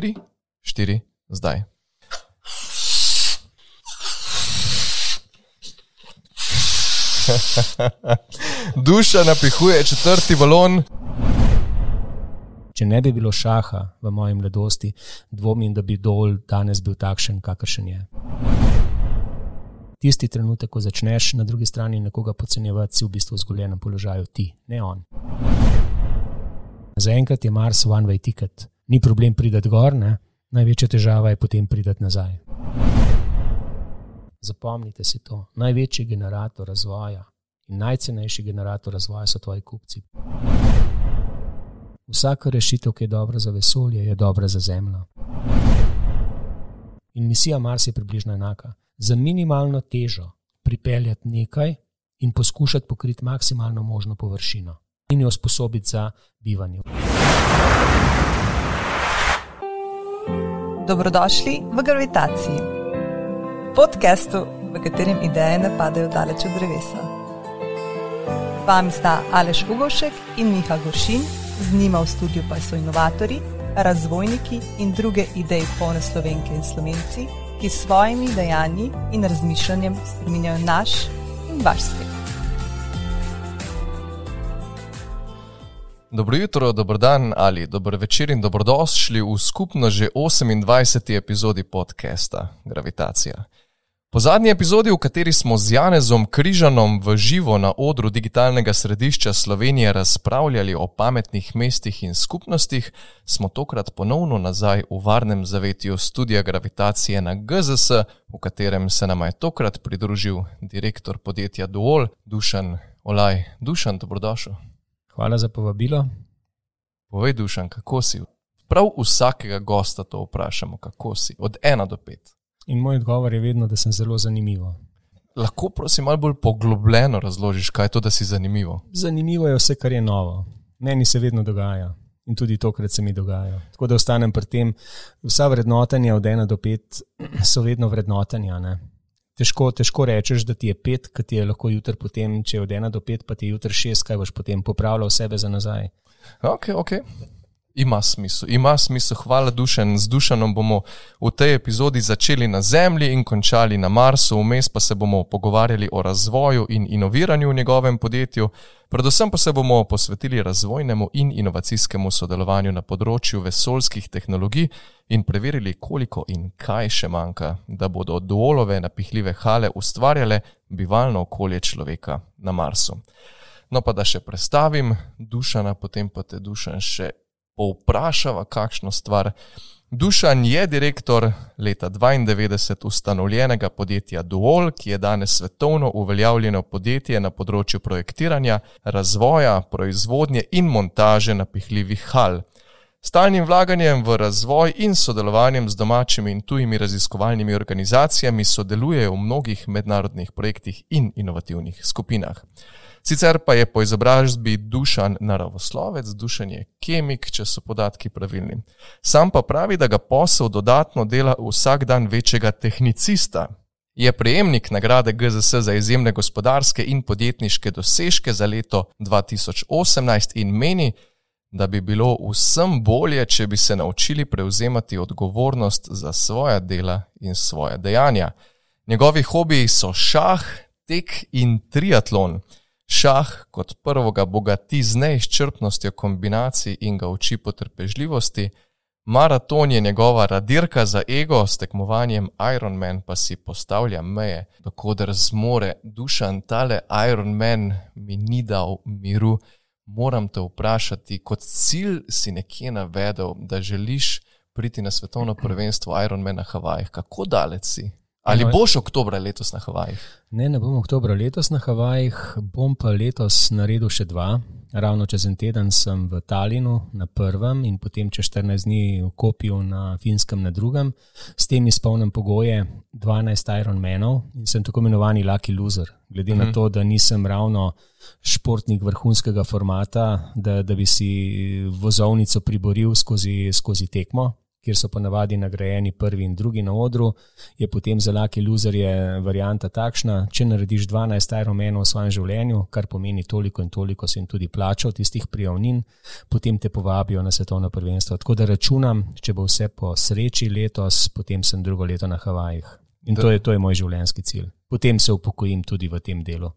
tri, štiri, zdaj. Duša napihuje četrti balon. Če ne bi bilo šaha v moji mladosti, dvomim, da bi dol danes bil takšen, kakršen je. Tisti trenutek, ko začneš na drugi strani nekoga podcenjevati, si v bistvu v zgoljenem položaju ti, ne on. Zaenkrat je Mars one way ticket, ni problem priti gor, ne? največja težava je potem priti nazaj. Zapomnite si to. Največji generator razvoja in najcenejši generator razvoja so tvoji kupci. Vsaka rešitev, ki je dobra za vesolje, je dobra za Zemljo. In misija Mars je približno enaka. Za minimalno težo pripeljati nekaj in poskušati pokriti maksimalno možno površino in jo sposobiti za bivanje. Dobrodošli v Gravitaciji, podkastu, v katerem ideje ne padajo daleč od drevesa. Z vami sta Aleš Ugošek in Miha Goršin, z njima v studiu pa so inovatori, razvojniki in druge ideje polne slovenke in slovenci, ki s svojimi dejanji in razmišljanjem spremenjajo naš in vaš svet. Dobro jutro, dobro dan ali dobro večer in dobrodošli v skupno že 28. epizodi podcasta Gravitacija. Po zadnji epizodi, v kateri smo z Janezom Križanom v živo na odru digitalnega središča Slovenije razpravljali o pametnih mestih in skupnostih, smo tokrat ponovno nazaj v varnem zavetju studia Gravitacije na GZS, v katerem se nam je tokrat pridružil direktor podjetja Duol, Dušan Olaj. Dušan, dobrodošel. Hvala za povabilo. Povej, Dušan, kako si? Prav vsakega gosta to vprašamo, kako si, od ena do pet. In moj odgovor je vedno, da sem zelo zanimiv. Lahko, prosim, malo bolj poglobljeno razložiš, kaj je to, da si zanimivo. Zanimivo je vse, kar je novo. Meni se vedno dogaja in tudi tokrat se mi dogaja. Tako da ostanem pri tem, vsa vrednotenja od ena do pet so vedno vrednotenja. Ne? Težko, težko rečeš, da ti je pet, ki ti je lahko jutri potem, če je od ena do pet, pa ti je jutri šest, kaj boš potem popravljal sebe za nazaj. Ok, ok. Ima smisel, ima smisel, hvala dušen. Z dušanom bomo v tej epizodi začeli na Zemlji in končali na Marsu, vmes pa se bomo pogovarjali o razvoju in inoviranju v njegovem podjetju, predvsem pa se bomo posvetili razvojnemu in inovacijskemu sodelovanju na področju vesoljskih tehnologij in preverili, koliko in kaj še manjka, da bodo duolove napihljive hale ustvarjale bivalno okolje človeka na Marsu. No, pa da še predstavim dušana, potem pa te dušan še povprašava, kakšno stvar. Dušan je direktor leta 1992 ustanovljenega podjetja Duol, ki je danes svetovno uveljavljeno podjetje na področju projektiranja, razvoja, proizvodnje in montaže napihljivih hal. Stalnim vlaganjem v razvoj in sodelovanjem z domačimi in tujimi raziskovalnimi organizacijami sodelujejo v mnogih mednarodnih projektih in inovativnih skupinah. Sicer pa je po izobrazbi dušan naravoslovec, dušan je kemik, če so podatki pravilni. Sam pa pravi, da ga posel dodatno dela vsak dan večjega tehnicista. Je prejemnik nagrade GZS za izjemne gospodarske in podjetniške dosežke za leto 2018 in meni, da bi bilo vsem bolje, če bi se naučili prevzemati odgovornost za svoja dela in svoje dejanja. Njegovi hobiji so šah, tek in triatlon. Šah kot prvo ga bogati z neizčrpnostjo kombinacij in ga uči potrpežljivosti, maraton je njegova radirka za ego, s tekmovanjem Ironman pa si postavlja meje, dokoder zmore dušan tale Ironman mi ni dal miru. Moram te vprašati, kot cilj si nekje navedel, da želiš priti na svetovno prvenstvo Ironman na Havajih. Kako daleč si? Ali boš oktober letos na Havajih? Ne, ne bom oktober letos na Havajih, bom pa letos naredil še dva. Ravno čez en teden sem v Talinu na prvem in potem čez 14 dni v Kopiju na Finskem na drugem. S tem izpolnim pogoje 12 Ironmanov in sem tako imenovani lucky loser. Glede mhm. na to, da nisem ravno športnik vrhunskega formata, da, da bi si vozovnico priboril skozi, skozi tekmo. Kjer so ponavadi nagrajeni prvi in drugi na odru, je potem za laki loserje varianta takšna, če narediš 12 Ironmanov v svojem življenju, kar pomeni toliko in toliko si jim tudi plačal tistih prijavnin, potem te povabijo na svetovno prvenstvo. Tako da računam, če bo vse po sreči letos, potem sem drugo leto na Havajih. In to je, to je moj življenjski cilj. Potem se upokojim tudi v tem delu.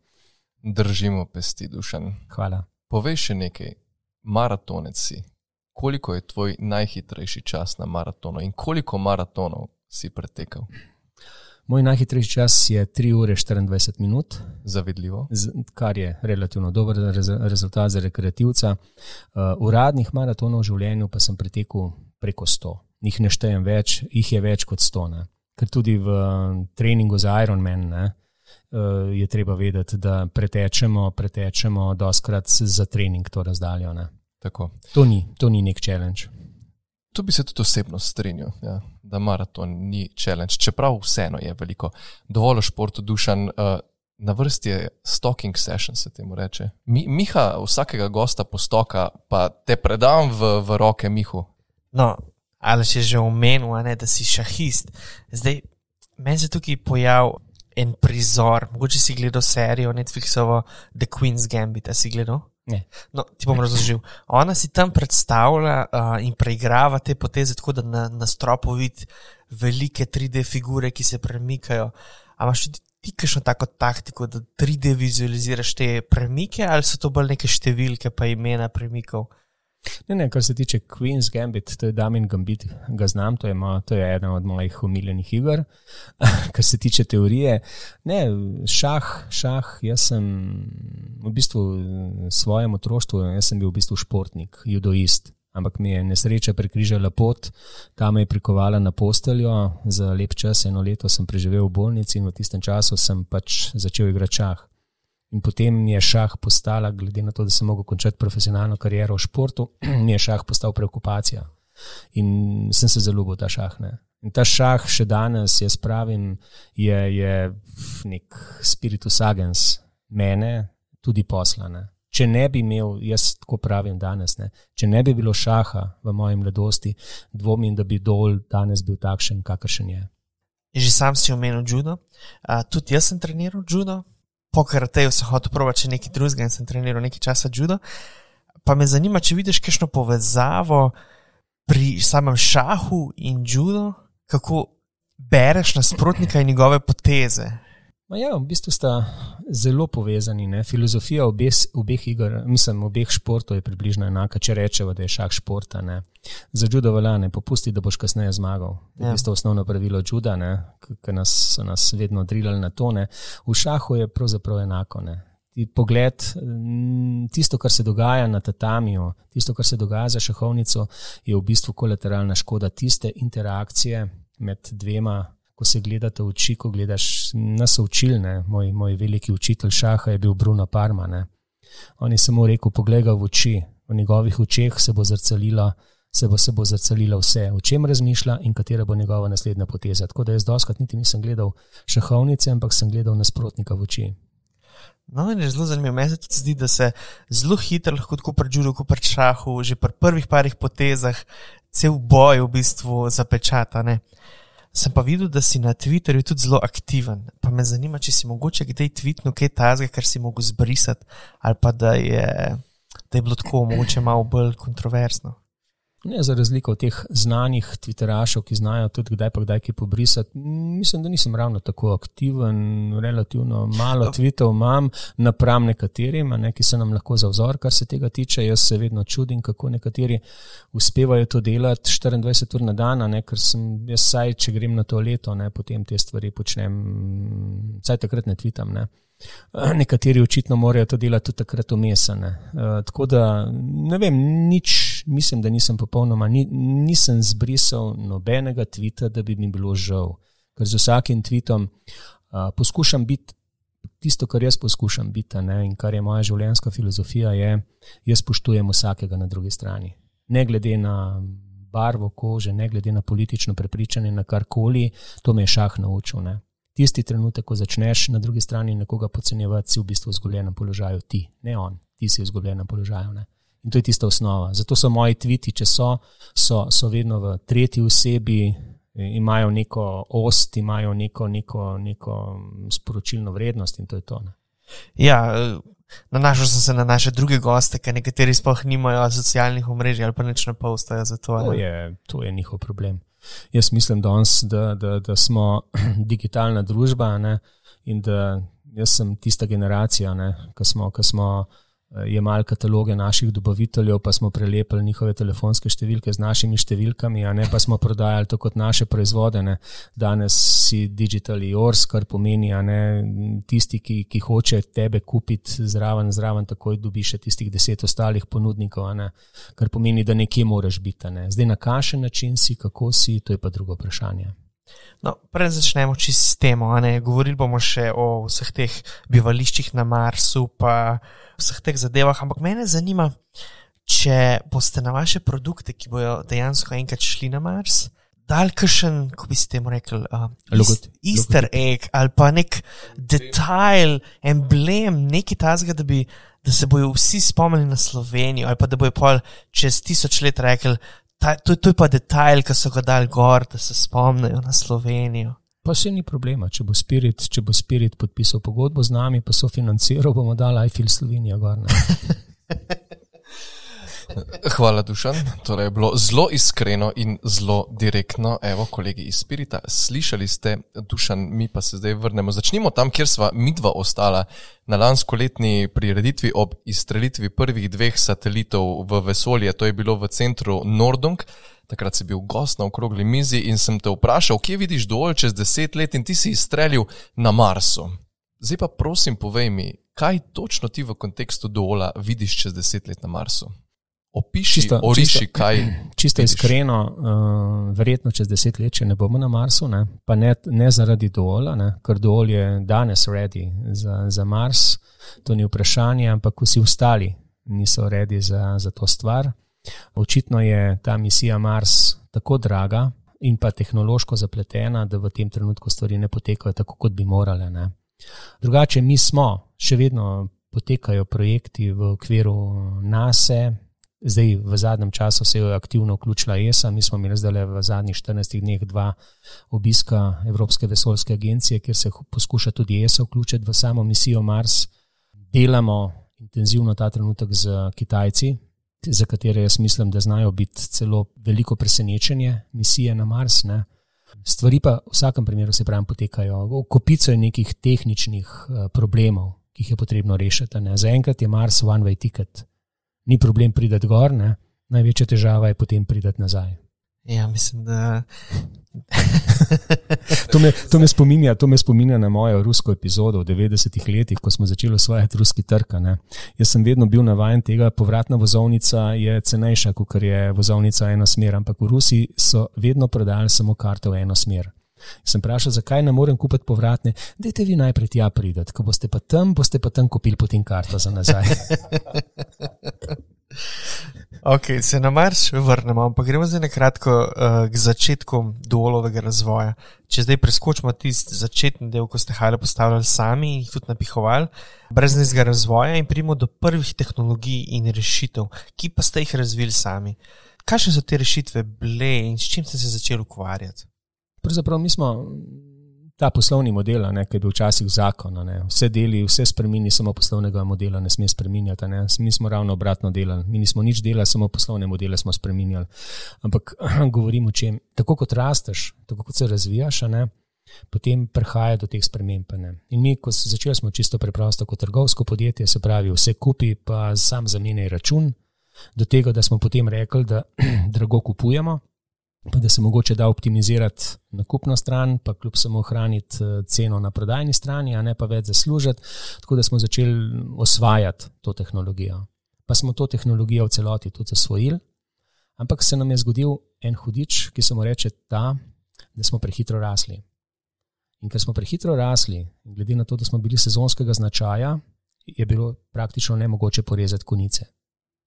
Držimo pesti, dušen. Hvala. Povej še nekaj, maratonec si. Koliko je tvoj najhitrejši čas na maratonu in koliko maratonov si pretekel? Moj najhitrejši čas je 3 ure 24 minut, Zavidljivo. z- kar je relativno dober rez- rezultat za rekreativca. Uh, uradnih maratonov v življenju pa sem pretekel preko 100. Jih ne štejem več, jih je več kot 100. Ne. Ker tudi v uh, treningu za Ironman ne, uh, je treba vedeti, da pretečemo, pretečemo doskrat za trening to razdaljo. Ne. Tako. To ni, to ni nek challenge. Tu bi se tudi osebno strinjal, ja, da maraton ni challenge, čeprav vseeno je veliko. Dovolj športu dušan, uh, na vrsti je stalking session, se temu reče. Mi, Miha vsakega gosta postoka, pa te predam v, v roke Mihu. No, ali še že omenil, ne, da si šahist. Zdaj, meni se tukaj pojavil en prizor, mogoče si gledal serijo Netflixovo The Queen's Gambit, a si gledal? No, ti bom razložil. Ona si tam predstavlja uh, in preigrava te poteze, tako da na, na stropu vidi velike 3D figure, ki se premikajo. A imaš tudi ti kakšno tako taktiko, da 3D vizualiziraš te premike, ali so to bolj neke številke, pa imena premikov? Ne, ne, kar se tiče Queen's Gambit, to je Damin Gambit, ga znam, to je, mo, to je ena od mojih umiljenih iger. kar se tiče teorije, ne, šah, šah, jaz sem v bistvu v svojem otroštvu, jaz sem bil v bistvu športnik, judoist. Ampak mi je nesreča prekrižala pot, ta me je prikovala na posteljo, za lep čas, eno leto sem preživel v bolnici in v tistem času sem pač začel igrati šah. In potem je šah postala, glede na to, da sem mogel končati profesionalno kariero v športu, mi je šah postal preokupacija. In sem se zelo ljubil ta šah. Ne. In ta šah še danes, jaz pravim, je, je nek spiritus agens mene, tudi poslane. Če ne bi imel, jaz tako pravim danes, ne, če ne bi bilo šaha v moji mladosti, dvomim, da bi dol danes bil takšen, kakršen je. Že sam si omenil judo, uh, tudi jaz sem treniral judo, po karateju sem hotel provati še nekaj drugega in sem treniral nekaj časa judo. Pa me zanima, če vidiš kakšno povezavo pri samem šahu in judo, kako bereš nasprotnika in njegove poteze. Ma ja, v bistvu sta zelo povezani. Ne? Filozofija obeh, obeh iger, mislim, obeh športov je približno enaka, če rečemo, da je šah športa. Ne? Za judo velja ne popusti, da boš kasneje zmagal. To je Ja. osnovno pravilo juda, ki nas, so nas vedno drilali na to. Ne? V šahu je pravzaprav enako. Ne? Pogled, tisto, kar se dogaja na tatamiju, tisto, kar se dogaja za šahovnico, je v bistvu kolateralna škoda tiste interakcije med dvema ko se gledate v oči, ko gledaš nas učilne. Moj, moj veliki učitelj šaha je bil Bruno Parma. Ne. On je samo rekel: Poglej ga v oči, v njegovih očeh se bo zrcalilo. Se bo, se bo zrcalilo vse, o čem razmišlja in katera bo njegova naslednja poteza. Tako da jaz doskrat niti nisem gledal šahovnice, ampak sem gledal nasprotnika v oči. No, in je zelo zanimivo. Meni se tudi zdi, da se zelo hitro lahko tako pri judu, kot pri šahu, že pri prvih parih potezah, cel boj v bistvu zapečata. Ne? Sem pa videl, da si na Twitterju tudi zelo aktiven. Pa me zanima, če si mogoče kdaj tweetnil kaj tazga, kar si mogel zbrisati, ali pa da je, da je bilo tako, mogoče malo bolj kontroverzno. Ne, za razliko od teh znanih Twitterašov, ki znajo tudi kdaj pa kdaj kaj pobrisati, mislim, da nisem ravno tako aktiven, relativno malo tweetov imam, napram nekaterim, ne, ki so nam lahko za vzor, kar se tega tiče. Jaz se vedno čudim, kako nekateri uspevajo to delati 24 ur na dan, ne, ker sem jaz saj, če grem na to leto, ne, potem te stvari počnem, saj takrat ne tweetam. Ne. Nekateri očitno morajo to delati tudi takrat umesane. Uh, tako da ne vem, nič, mislim, da nisem popolnoma, ni, nisem zbrisal nobenega tvita, da bi mi bilo žal. Ker z vsakim tvitom uh, poskušam biti tisto, kar jaz poskušam biti ne, in kar je moja življenjska filozofija, je, jaz spoštujem vsakega na drugi strani. Ne glede na barvo kože, ne glede na politično prepričanje, na karkoli, to me je šah naučil. Ne. Tisti trenutek, ko začneš na drugi strani nekoga podcenjevati, si v bistvu v izgubljenem položaju ti, ne on, ti si v izgubljenem položaju. Ne. In to je tista osnova. Zato so moji tviti, če so, so, so vedno v tretji osebi, imajo neko ost, imajo neko, neko, neko sporočilno vrednost in to je to. Ne. Ja, nanašal sem se na naše druge goste, ker nekateri sploh nimajo socialnih omrežij ali pa nič ne postajo za to. To je, to je njihov problem. Jaz mislim danes, da, da, da smo digitalna družba ne, in da jaz sem tista generacija, ki smo. smo jemali kataloge naših dobaviteljev, pa smo prelepili njihove telefonske številke z našimi številkami, a ne pa smo prodajali to kot naše proizvode. Ne. Danes si digitali yours, kar pomeni, da tisti, ki, ki hoče tebe kupiti zraven, zraven takoj dobi še tistih deset ostalih ponudnikov, kar pomeni, da nekje moraš biti. Ne. Zdaj na kakšen način si, kako si, to je pa drugo vprašanje. No, prej začnemo čisto s tem. Govorili bomo še o vseh teh bivališčih na Marsu, pa vseh teh zadevah, ampak mene zanima, če boste na vaše produkte, ki bodo dejansko enkrat šli na Mars, dal kakšen, kako bi se temu rekel, uh, Logot, easter egg ali pa nek detajl, emblem, nekaj tasga, da, da se bojo vsi spomnili na Slovenijo ali pa da bojo pol čez tisoč let rekli. Ta, to, to je pa detajl, ki so ga dali gor, da se spomnijo na Slovenijo. Pa še ni problema, če bo Spirit, če bo Spirit podpisal pogodbo z nami, pa so financirali, bomo dali iFil Slovenijo gor. Hvala, Dušan. Torej, bilo zelo iskreno in zelo direktno. Evo, kolegi iz Spirita, slišali ste, Dušan, mi pa se zdaj vrnemo. Začnimo tam, kjer sva midva ostala na lansko letni prireditvi ob izstrelitvi prvih dveh satelitov v vesolje. To je bilo v centru Nordung takrat si bil gost na okrogli mizi in sem te vprašal, kje vidiš dol čez deset let in ti si izstrelil na Marsu. Zdaj pa prosim, povej mi, kaj točno ti v kontekstu dola vidiš čez deset let na Marsu? Opiši, čisto, oriši, čisto, kaj. Čisto vidiš. iskreno, uh, verjetno čez deset let, če ne bomo na Marsu, ne, pa ne, ne zaradi dola, ne, ker dol je danes ready za, za Mars, to ni vprašanje, ampak vsi ostali niso ready za, za to stvar. Očitno je ta misija Mars tako draga in pa tehnološko zapletena, da v tem trenutku stvari ne potekajo tako, kot bi morale. Ne. Drugače, mi smo, še vedno potekajo projekti v okviru NASE. Zdaj, v zadnjem času se je aktivno vključila ESA, mi smo imeli zdaj v zadnjih 14 dneh dva obiska Evropske vesoljske agencije, kjer se poskuša tudi ESA vključiti v samo misijo Mars. Delamo intenzivno ta trenutek z Kitajci, za katere jaz mislim, da znajo biti celo veliko presenečenje, misije na Mars. Ne. Stvari pa v vsakem primeru se pravi potekajo. Kopico je nekih tehničnih uh, problemov, ki jih je potrebno rešiti. Zaenkrat je Mars one way ticket. Ni problem priti gor, ne. največja težava je potem priti nazaj. Ja, mislim, da. to, me, to, me spominja, to me spominja na mojo rusko epizodo v 90-ih letih, ko smo začeli osvajati ruski trg. Jaz sem vedno bil navaden tega, povratna vozovnica je cenejša, kot je vozovnica ena smer, ampak v Rusiji so vedno prodajali samo karte v eno smer. Sem vprašal, zakaj ne morem kupiti povratne, dajte vi najprej tja pridati, ko boste pa tam, boste pa tam kupili potem karto za nazaj. Ok, se na Mars vrnemo, ampak gremo zdaj na kratko uh, k začetku dolovega razvoja. Če zdaj preskočimo tisti začetni del, ko ste hale postavljali sami in jih tudi napihovali, brez nezga razvoja in pridemo do prvih tehnologij in rešitev, ki pa ste jih razvili sami. Kakšne so te rešitve bile in s čim ste se začeli ukvarjati? Pravzaprav mi smo ta poslovni model, ki je bil včasih zakon, ne, vse deli, vse spremeni, samo poslovnega modela ne sme spremenjati. Ne. Mi smo ravno obratno delali, mi nismo nič delali, samo poslovne modele smo spremenjali. Ampak govorimo o čem. Tako kot rasteš, tako kot se razvijaš, ne, potem prihaja do teh sprememb. Ne. In mi, ko smo začeli, smo čisto preprosto kot trgovsko podjetje, se pravi, vse kupi, pa sam zamenjaj račun. Do tega, da smo potem rekli, da drago kupujemo, pa da se mogoče da optimizirati nakupno stran, pa kljub samo ohraniti eh, ceno na prodajni strani, a ne pa več zaslužiti. Tako da smo začeli osvajati to tehnologijo. Pa smo to tehnologijo v celoti tudi zasvojili, ampak se nam je zgodil en hudič, ki se mu reče ta, da smo prehitro rasli. In ker smo prehitro rasli, glede na to, da smo bili sezonskega značaja, je bilo praktično nemogoče porezati konice.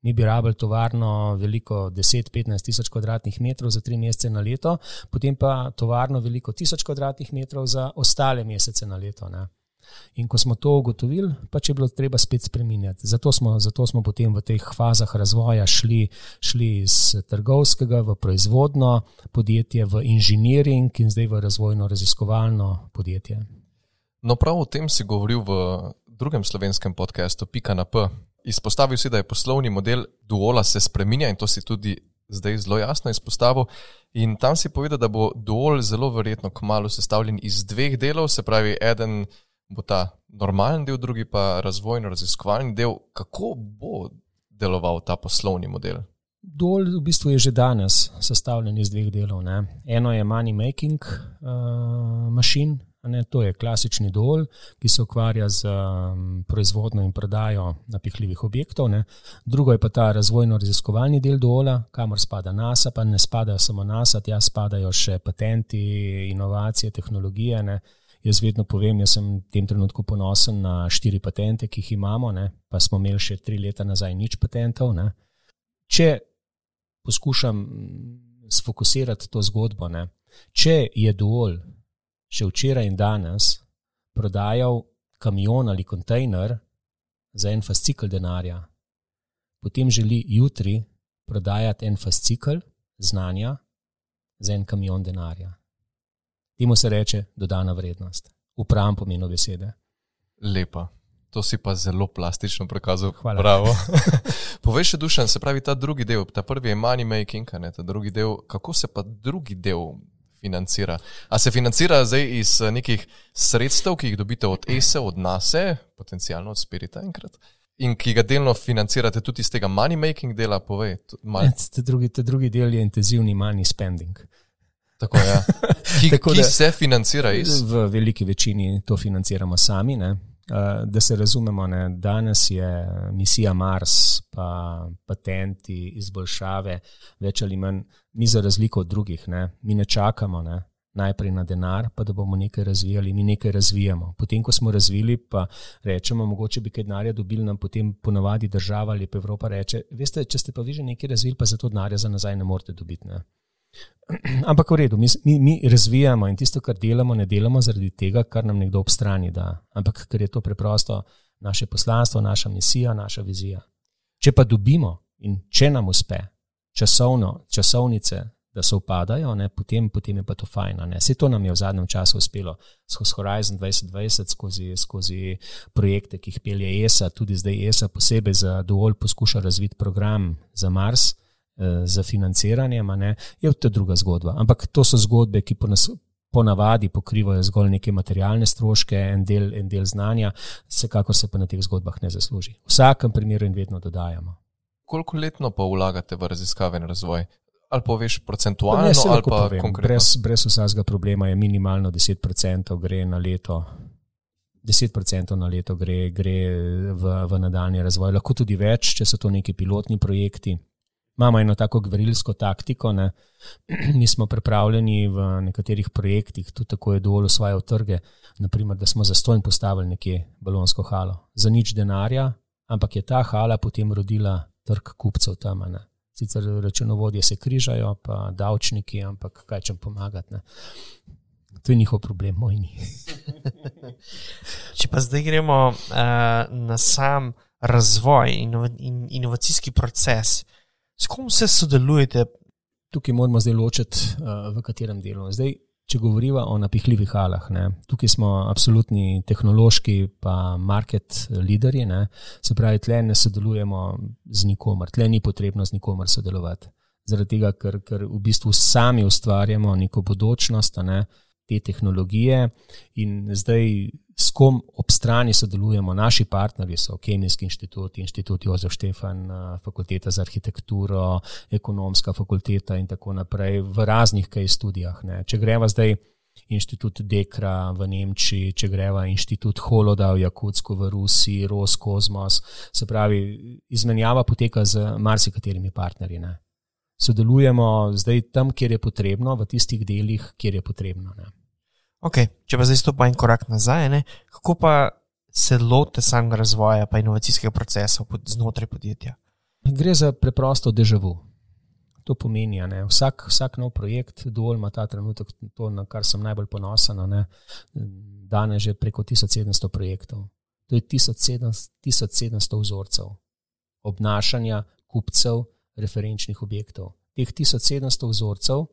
Mi bi rabili tovarno veliko 10-15 tisoč kvadratnih metrov za tri mesece na leto, potem pa tovarno veliko tisoč kvadratnih metrov za ostale mesece na leto. Ne. In ko smo to ugotovili, pač je bilo treba spet spremenjati. Zato smo, zato smo potem v teh fazah razvoja šli, šli iz trgovskega v proizvodno podjetje, v inženiring in zdaj v razvojno-raziskovalno podjetje. No, prav o tem si govoril v drugem slovenskem podkastu, Pika na P. Izpostavil si, da je poslovni model Duola se spremenja in to si tudi zdaj zelo jasno izpostavil. In tam si povedal, da bo Duol zelo verjetno kmalo sestavljen iz dveh delov, se pravi, eden bo ta normalen del, drugi pa razvojno-raziskovalni del. Kako bo deloval ta poslovni model? Dol v bistvu je že danes sestavljen iz dveh delov. Ne. Eno je money making uh, machine, Ne, to je klasični dol, ki se ukvarja z um, proizvodnjo in prodajo napihljivih objektov. Ne. Drugo je pa ta razvojno-raziskovalni del dola, kamor spada NASA, pa ne spadajo samo NASA, tja spadajo še patenti, inovacije, tehnologije. Ne. Jaz vedno povem, da sem v tem trenutku ponosen na štiri patente, ki jih imamo, ne, pa smo imeli še tri leta nazaj nič patentov. Ne. Če poskušam sfokusirati to zgodbo, ne, če je dovolj še včeraj in danes prodajal kamion ali kontejner za en fascikl denarja, potem želi jutri prodajati en fascikl znanja za en kamion denarja. Temu se reče dodana vrednost, v pravem pomenu besede. Lepa. To si pa zelo plastično prikazal. Hvala. Bravo. Povej še dušen, se pravi ta drugi del, ta prvi je money making, ne, ta drugi del, kako se pa drugi del financira. A se financira zdaj iz eh, nekih sredstev, ki jih dobite od ESE, od NASE, potencialno od Spirita enkrat, in ki ga delno financirate tudi iz tega money making dela, povej. Mal... Te drugi, te drugi del je intenzivni money spending. Tako, ja. ki, Tako ki se financira iz? V veliki večini to financiramo sami. Ne? Eh, da se razumemo, ne, danes je misija Mars, pa patenti, izboljšave, več ali manj, mi za razliko od drugih, ne, mi ne čakamo ne, najprej na denar, pa da bomo nekaj razvijali, mi nekaj razvijamo. Potem, ko smo razvili, pa rečemo, mogoče bi kaj denarja dobili, nam potem ponavadi država ali pa Evropa reče, veste, če ste pa vi že nekaj razvili, pa za to denarja za nazaj ne morete dobiti. Ne. Ampak v redu, mi, mi, mi razvijamo in tisto, kar delamo, ne delamo zaradi tega, kar nam nekdo ob strani da, ampak ker je to preprosto naše poslanstvo, naša misija, naša vizija. Če pa dobimo in če nam uspe časovno, časovnice, da se upadajo, ne, potem, potem je pa to fajn. Vse to nam je v zadnjem času uspelo skozi Horizon 2020, skozi, skozi projekte, ki jih pelje ESA, tudi zdaj ESA posebej za dovolj poskuša razviti program za Mars. Eh, za financiranjem, je to druga zgodba. Ampak to so zgodbe, ki po nas. Ponavadi pokrivajo zgolj neke materialne stroške, en del, en del znanja, vsekakor se pa na teh zgodbah ne zasluži. V vsakem primeru in vedno dodajamo. Koliko letno pa vlagate v raziskave in razvoj? Ali poveš procentualno, ne, ali pa povem, konkretno? Brez, brez vsakega problema je minimalno 10% gre na leto. 10% na leto gre, gre v, v nadaljni razvoj, lahko tudi več, če so to neki pilotni projekti imamo eno tako gverilsko taktiko. Ne. Mi smo pripravljeni v nekaterih projektih, tudi tako je dovolj usvajal trge, naprimer, da smo za stojn postavili nekje balonsko halo. Za nič denarja, ampak je ta hala potem rodila trg kupcev tam. Ne. Sicer računovodje se križajo, pa davčniki, ampak kaj če pomagati. Ne. To je njihov problem, moj ni. Če pa zdaj gremo uh, na sam razvoj in in inovacijski proces, uh, S kom se sodelujete? Tukaj moramo zdaj ločiti, uh, v katerem delu. Zdaj, če govorimo o napihljivih halah, ne, tukaj smo absolutni tehnološki pa market leaderji, ne, se pravi, tle ne sodelujemo z nikomer, tle ni potrebno z nikomer sodelovati. Zaradi tega, ker, ker v bistvu sami ustvarjamo neko bodočnost, ne, uh, te tehnologije in zdaj s kom ob strani sodelujemo. Naši partnerji so Kemijski inštitut, inštitut Jozef Štefan, eh, fakulteta za arhitekturo, ekonomska fakulteta in tako naprej v raznih kaj študijah. Ne. Če greva zdaj inštitut Dekra v Nemčiji, če greva inštitut Holoda v Jakutsko v Rusiji, Roskosmos, se pravi, izmenjava poteka z marsikaterimi partnerji. Ne sodelujemo zdaj tam, kjer je potrebno, v tistih delih, kjer je potrebno. Okay, če pa zdaj stopimo en korak nazaj, ne? kako pa se lote samega razvoja in inovacijskega procesa znotraj podjetja? Gre za preprosto državo. To pomeni, ne, vsak, vsak nov projekt, dovolj ima ta trenutek, to, na kar sem najbolj ponosen, ne, danes že preko 1700 projektov. To je 1700, 1700 vzorcev obnašanja kupcev referenčnih objektov. Teh 1700 vzorcev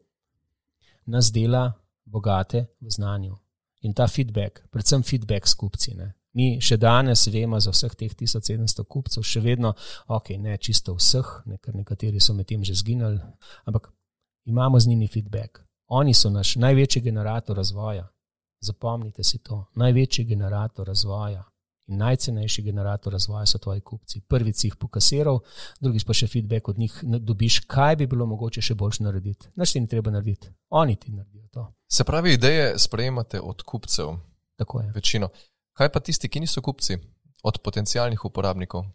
nas dela bogate v znanju. In ta feedback, predvsem feedback s kupci. Ne. Mi še danes vemo za vseh teh 1700 kupcev, še vedno, ok, ne čisto vseh, ne, ker nekateri so med tem že zginili, ampak imamo z njimi feedback. Oni so naš največji generator razvoja. Zapomnite si to, največji generator razvoja. In najcenejši generator razvoja so tvoji kupci. Prvi si jih pokasiral, drugi pa še feedback od njih dobiš, kaj bi bilo mogoče še boljš narediti. Naš ti ni treba narediti, oni ti naredijo to. Se pravi, ideje sprejemate od kupcev. Tako je. Večino. Kaj pa tisti, ki niso kupci, od potencijalnih uporabnikov?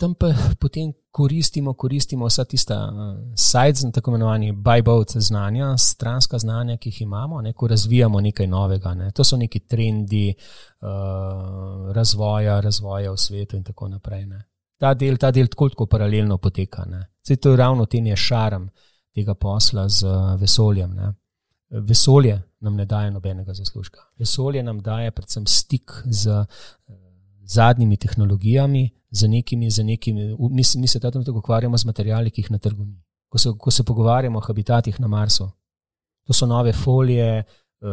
Tam pa potem koristimo, koristimo vsa tista uh, sites, tako imenovani buy-boat znanja, stranska znanja, ki jih imamo, ne, ko razvijamo nekaj novega. Ne. To so neki trendi uh, razvoja, razvoja v svetu in tako naprej. Ne. Ta del, ta del tako, tako paralelno poteka. Zdaj, to je ravno tem je šarm tega posla z uh, vesoljem. Ne. Vesolje nam ne daje nobenega zaslužka. Vesolje nam daje predvsem stik z zadnjimi tehnologijami, z nekimi, z nekimi, mi, mi se tam tako ukvarjamo z materiali, ki jih na trgu ni. Ko se, ko se pogovarjamo o habitatih na Marsu, to so nove folije eh,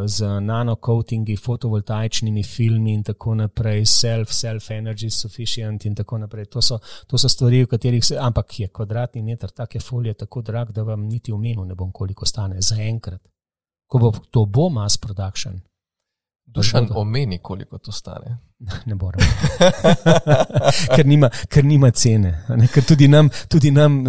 z nanocoatingi, fotovoltaičnimi filmi in tako naprej, self, self-energy sufficient in tako naprej. To so, to so stvari, v katerih se, ampak je kvadratni meter take folije tako drag, da vam niti v menu ne bom koliko stane za enkrat. Ko bo to bo mass production, Dušan omeni, koliko to stane. Ne morem. ker, nima, ker nima cene. Ker tudi nam, tudi nam,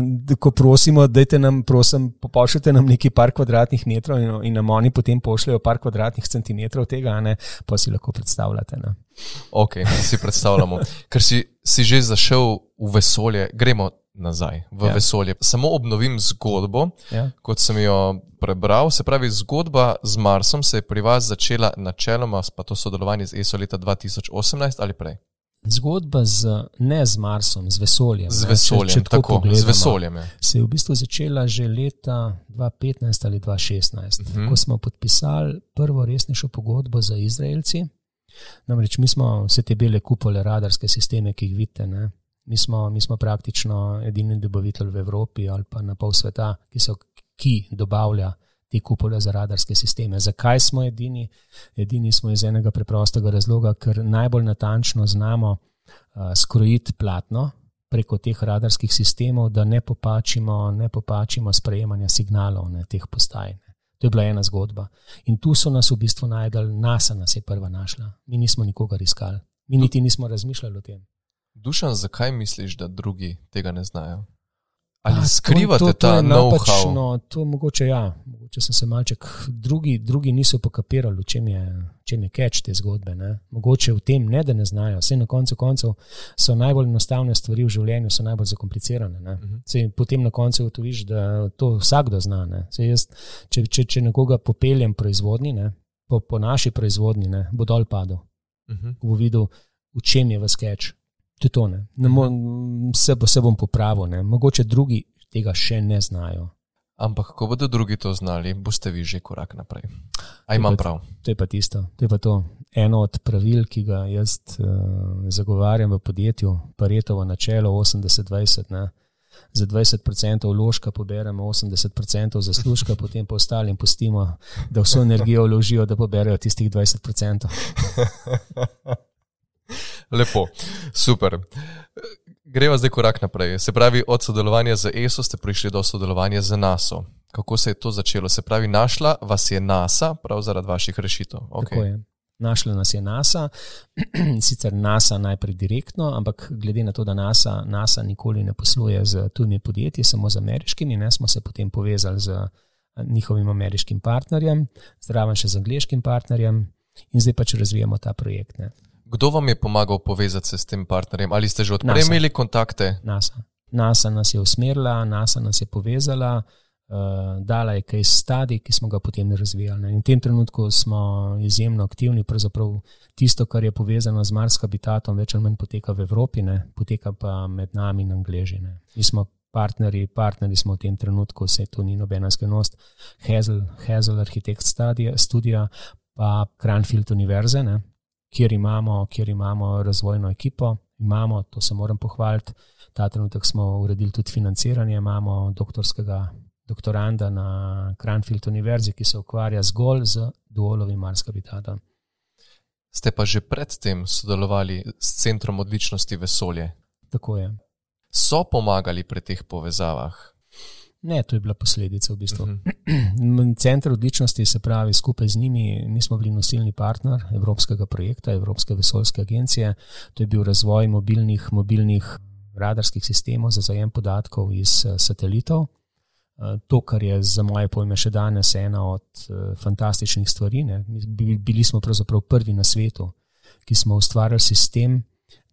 ko prosimo, da nam, prosim, pošljite nam nekaj par kvadratnih metrov in, in nam oni potem pošljajo par kvadratnih centimetrov tega, ne, pa si lahko predstavljate. Ne. Ok, si predstavljamo. Ker si, si že zašel v vesolje, gremo nazaj v ja. vesolje. Samo obnovim zgodbo, ja. kot sem jo prebral. Se pravi, zgodba z Marsom se je pri vas začela načeloma, pa to sodelovanje z ESO leta 2018 ali prej. Zgodba z, ne z Marsom, z vesoljem. Z vesoljem, če, če tako, tako z vesoljem. Je. Se je v bistvu začela že leta 2015 ali 2016, uh -huh. ko smo podpisali prvo resnejšo pogodbo za Izraelci. Namreč mi smo vse te bele kupole, radarske sisteme, ki jih vidite, ne, Mi smo, mi smo praktično edini dobavitelj v Evropi ali pa na pol sveta, ki, so, ki dobavlja te kupole za radarske sisteme. Zakaj smo edini? Edini smo iz enega preprostega razloga, ker najbolj natančno znamo uh, skrojiti platno preko teh radarskih sistemov, da ne popačimo, ne popačimo sprejemanja signalov na teh postajah. To je bila ena zgodba. In tu so nas v bistvu najdel, NASA nas je prva našla. Mi nismo nikogar iskali, mi niti nismo razmišljali o tem. Dušan, zakaj misliš, da drugi tega ne znajo? Ali A, skrivate to, to, to ta know-how? To mogoče ja, mogoče sem se malček. Drugi, drugi niso pokapirali, v čem je, čem je catch te zgodbe. Ne? Mogoče v tem ne, da ne znajo. Vse na koncu koncev so najbolj enostavne stvari v življenju, so najbolj zakomplicirane. Uh mhm. -huh. Potem na koncu ugotoviš, da to vsakdo zna. Jaz, če, če, če nekoga popeljem proizvodni, ne? po, po naši proizvodni, ne? bo dol padel. Uh -huh. Bo videl, v čem je v sketch. To je to, ne. Ne mo, se, se bom popravil, ne. mogoče drugi tega še ne znajo. Ampak, ko bodo drugi to znali, boste vi že korak naprej. A imam to prav? To je pa tisto. To je pa to. Eno od pravil, ki ga jaz uh, zagovarjam v podjetju, Paretovo načelo 80-20. Za 20% vložka poberemo 80% zaslužka, potem pa ostalim pustimo, da vso energijo vložijo, da poberajo tistih 20%. Lepo, super. Gremo zdaj korak naprej. Se pravi, od sodelovanja z ESO ste prišli do sodelovanja z NASO. Kako se je to začelo? Se pravi, našla vas je NASA prav zaradi vaših rešitev. Okay. Našla nas je NASA, sicer NASA najprej direktno, ampak glede na to, da NASA, NASA nikoli ne posluje z tujimi podjetji, samo z ameriškimi, ne, smo se potem povezali z njihovim ameriškim partnerjem, zraven še z angliškim partnerjem in zdaj pač razvijamo ta projekt. Ne. Kdo vam je pomagal povezati se s tem partnerjem? Ali ste že odprej imeli kontakte? NASA. NASA nas je usmerila, NASA nas je povezala, uh, dala je kaj stadi, ki smo ga potem razvijali. In v tem trenutku smo izjemno aktivni, pravzaprav tisto, kar je povezano z Mars habitatom, več ali manj poteka v Evropi, ne? poteka pa med nami in Angležine. Mi smo partnerji, partnerji smo v tem trenutku, vse to ni nobena skrivnost, Hazel, Hazel Architect Studio, pa Cranfield Univerze, ne, kjer, imamo, kjer imamo razvojno ekipo. Imamo, to se moram pohvaliti, ta trenutek smo uredili tudi financiranje, imamo doktorskega doktoranda na Cranfield Univerzi, ki se ukvarja zgolj z duolovim Mars habitatom. Ste pa že predtem sodelovali s Centrom odličnosti vesolje? Tako je. So pomagali pri teh povezavah? Ne, to je bila posledica v bistvu. Uh Mhm. -huh. Center odličnosti, se pravi, skupaj z njimi, mi smo bili nosilni partner evropskega projekta, Evropske vesoljske agencije. To je bil razvoj mobilnih, mobilnih radarskih sistemov za zajem podatkov iz eh, satelitov. Eh, to, kar je za moje pojme še danes ena od uh, fantastičnih stvari. Ne. Bili smo pravzaprav prvi na svetu, ki smo ustvarjali sistem,